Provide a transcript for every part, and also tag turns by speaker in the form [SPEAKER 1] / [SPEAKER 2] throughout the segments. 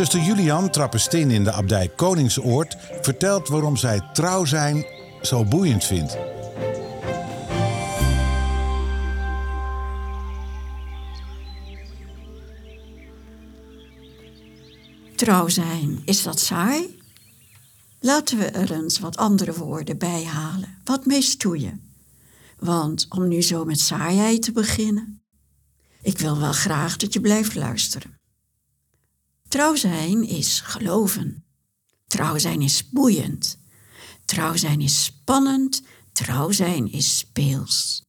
[SPEAKER 1] Zuster Julian Trappestin in de abdij Koningsoord vertelt waarom zij trouw zijn zo boeiend vindt.
[SPEAKER 2] Trouw zijn, is dat saai? Laten we er eens wat andere woorden bij halen, wat mee stoeien. Want om nu zo met saaiheid te beginnen, ik wil wel graag dat je blijft luisteren. Trouw zijn is geloven. Trouw zijn is boeiend. Trouw zijn is spannend. Trouw zijn is speels.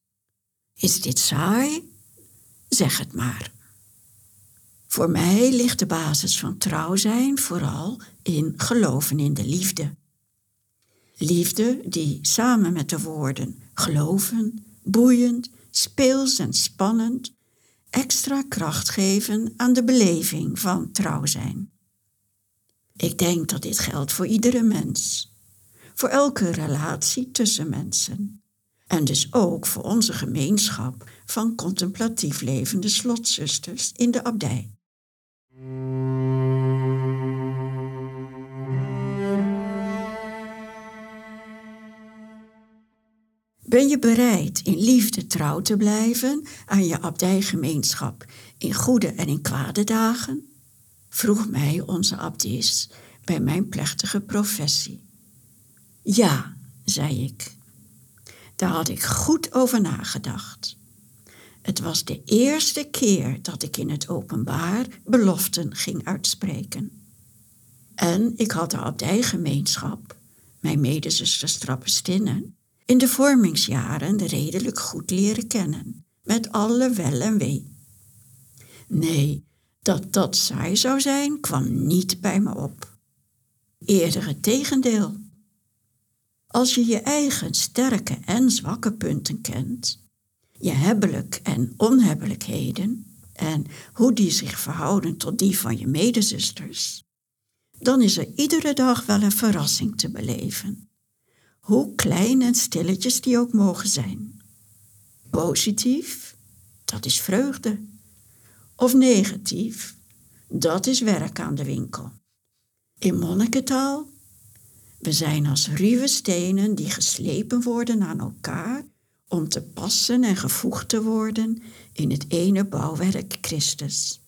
[SPEAKER 2] Is dit saai? Zeg het maar. Voor mij ligt de basis van trouw zijn vooral in geloven in de liefde. Liefde die samen met de woorden geloven, boeiend, speels en spannend extra kracht geven aan de beleving van trouw zijn. Ik denk dat dit geldt voor iedere mens, voor elke relatie tussen mensen en dus ook voor onze gemeenschap van contemplatief levende slotzusters in de abdij. Ben je bereid in liefde trouw te blijven aan je abdijgemeenschap in goede en in kwade dagen? vroeg mij onze abdis bij mijn plechtige professie. Ja, zei ik. Daar had ik goed over nagedacht. Het was de eerste keer dat ik in het openbaar beloften ging uitspreken. En ik had de abdijgemeenschap, mijn medezusters Trappestinnen, in de vormingsjaren redelijk goed leren kennen, met alle wel en wee. Nee, dat dat saai zou zijn, kwam niet bij me op. Eerder het tegendeel. Als je je eigen sterke en zwakke punten kent, je hebbelijk en onhebbelijkheden en hoe die zich verhouden tot die van je medezusters, dan is er iedere dag wel een verrassing te beleven hoe klein en stilletjes die ook mogen zijn. Positief, dat is vreugde. Of negatief, dat is werk aan de winkel. In monnikentaal, we zijn als ruwe stenen die geslepen worden aan elkaar om te passen en gevoegd te worden in het ene bouwwerk Christus.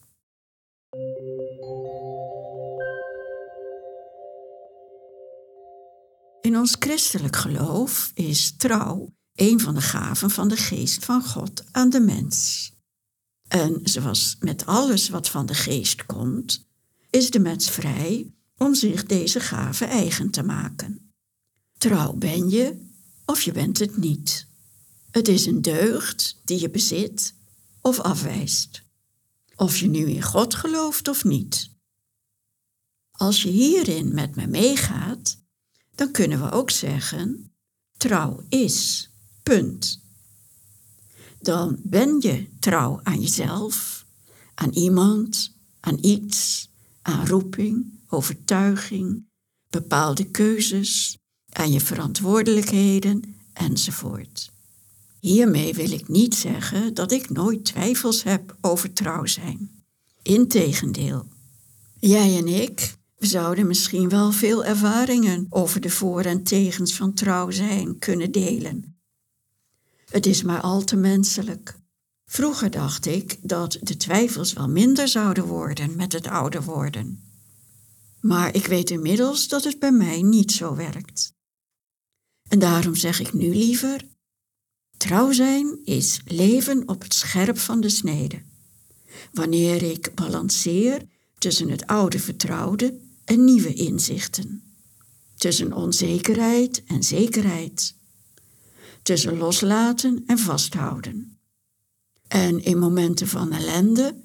[SPEAKER 2] In ons christelijk geloof is trouw een van de gaven van de geest van God aan de mens. En zoals met alles wat van de geest komt, is de mens vrij om zich deze gave eigen te maken. Trouw ben je of je bent het niet. Het is een deugd die je bezit of afwijst. Of je nu in God gelooft of niet. Als je hierin met me meegaat, dan kunnen we ook zeggen: trouw is, punt. Dan ben je trouw aan jezelf, aan iemand, aan iets, aan roeping, overtuiging, bepaalde keuzes, aan je verantwoordelijkheden enzovoort. Hiermee wil ik niet zeggen dat ik nooit twijfels heb over trouw zijn. Integendeel, jij en ik we zouden misschien wel veel ervaringen over de voor- en tegens van trouw zijn kunnen delen. Het is maar al te menselijk. Vroeger dacht ik dat de twijfels wel minder zouden worden met het ouder worden. Maar ik weet inmiddels dat het bij mij niet zo werkt. En daarom zeg ik nu liever: trouw zijn is leven op het scherp van de snede. Wanneer ik balanceer tussen het oude vertrouwde en nieuwe inzichten. Tussen onzekerheid en zekerheid. Tussen loslaten en vasthouden. En in momenten van ellende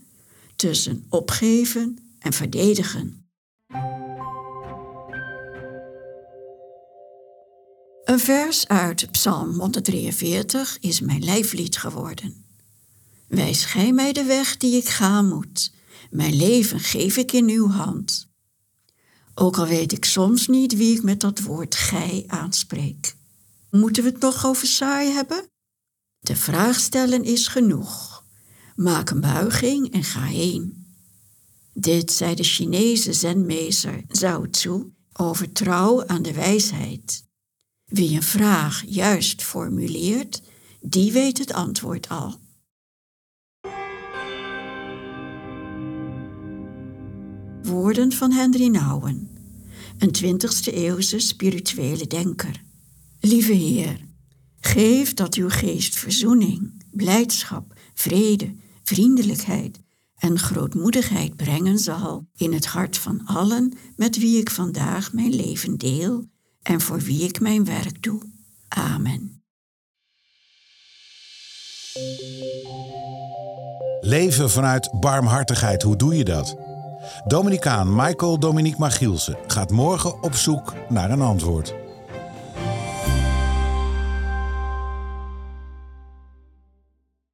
[SPEAKER 2] tussen opgeven en verdedigen. Een vers uit Psalm 143 is mijn lijflied geworden. Wijs gij mij de weg die ik gaan moet. Mijn leven geef ik in uw hand. Ook al weet ik soms niet wie ik met dat woord gij aanspreek. Moeten we het nog over saai hebben? De vraag stellen is genoeg. Maak een buiging en ga heen. Dit zei de Chinese zenmeester Zhao Tzu over trouw aan de wijsheid. Wie een vraag juist formuleert, die weet het antwoord al. Woorden van Henry Nouwen, een 20e eeuwse spirituele denker. Lieve Heer, geef dat uw geest verzoening, blijdschap, vrede, vriendelijkheid en grootmoedigheid brengen zal in het hart van allen met wie ik vandaag mijn leven deel en voor wie ik mijn werk doe. Amen.
[SPEAKER 1] Leven vanuit barmhartigheid, hoe doe je dat? Dominicaan Michael Dominique Magielsen gaat morgen op zoek naar een antwoord.